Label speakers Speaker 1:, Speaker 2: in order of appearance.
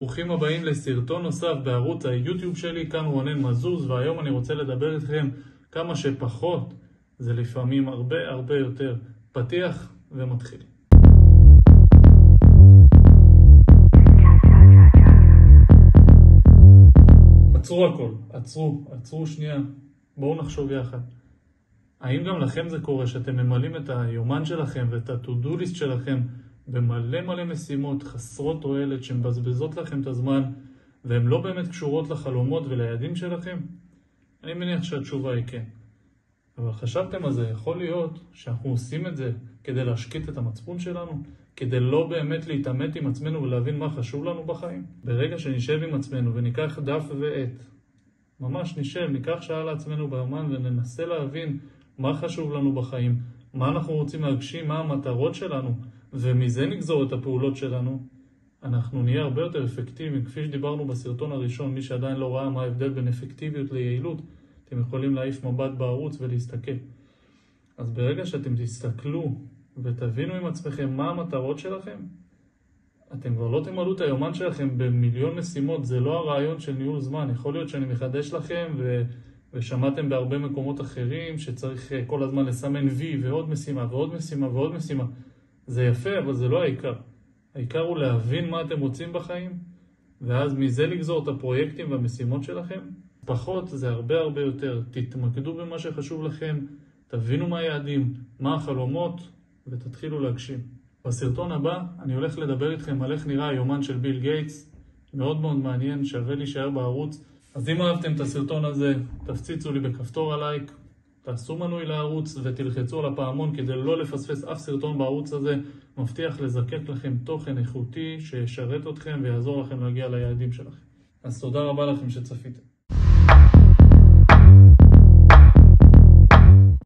Speaker 1: ברוכים הבאים לסרטון נוסף בערוץ היוטיוב שלי, כאן רונן מזוז, והיום אני רוצה לדבר איתכם כמה שפחות זה לפעמים הרבה הרבה יותר. פתיח ומתחיל. עצרו הכל, עצרו, עצרו שנייה, בואו נחשוב יחד. האם גם לכם זה קורה שאתם ממלאים את היומן שלכם ואת ה-to-do list שלכם במלא מלא משימות חסרות תועלת שמבזבזות לכם את הזמן והן לא באמת קשורות לחלומות וליעדים שלכם? אני מניח שהתשובה היא כן. אבל חשבתם על זה, יכול להיות שאנחנו עושים את זה כדי להשקיט את המצפון שלנו? כדי לא באמת להתעמת עם עצמנו ולהבין מה חשוב לנו בחיים? ברגע שנשב עם עצמנו וניקח דף ועט, ממש נשב, ניקח שעה לעצמנו באמן וננסה להבין מה חשוב לנו בחיים, מה אנחנו רוצים להגשים, מה המטרות שלנו, ומזה נגזור את הפעולות שלנו, אנחנו נהיה הרבה יותר אפקטיביים. כפי שדיברנו בסרטון הראשון, מי שעדיין לא ראה מה ההבדל בין אפקטיביות ליעילות, אתם יכולים להעיף מבט בערוץ ולהסתכל. אז ברגע שאתם תסתכלו ותבינו עם עצמכם מה המטרות שלכם, אתם כבר לא תמלאו את היומן שלכם במיליון משימות, זה לא הרעיון של ניהול זמן. יכול להיות שאני מחדש לכם ו... ושמעתם בהרבה מקומות אחרים שצריך כל הזמן לסמן וי ועוד משימה ועוד משימה ועוד משימה. זה יפה, אבל זה לא העיקר. העיקר הוא להבין מה אתם רוצים בחיים, ואז מזה לגזור את הפרויקטים והמשימות שלכם. פחות זה הרבה הרבה יותר. תתמקדו במה שחשוב לכם, תבינו מה היעדים, מה החלומות, ותתחילו להגשים. בסרטון הבא אני הולך לדבר איתכם על איך נראה היומן של ביל גייטס. מאוד מאוד מעניין, שווה להישאר בערוץ. אז אם אהבתם את הסרטון הזה, תפציצו לי בכפתור הלייק, תעשו מנוי לערוץ ותלחצו על הפעמון כדי לא לפספס אף סרטון בערוץ הזה. מבטיח לזקק לכם תוכן איכותי שישרת אתכם ויעזור לכם להגיע ליעדים שלכם. אז תודה רבה לכם שצפיתם.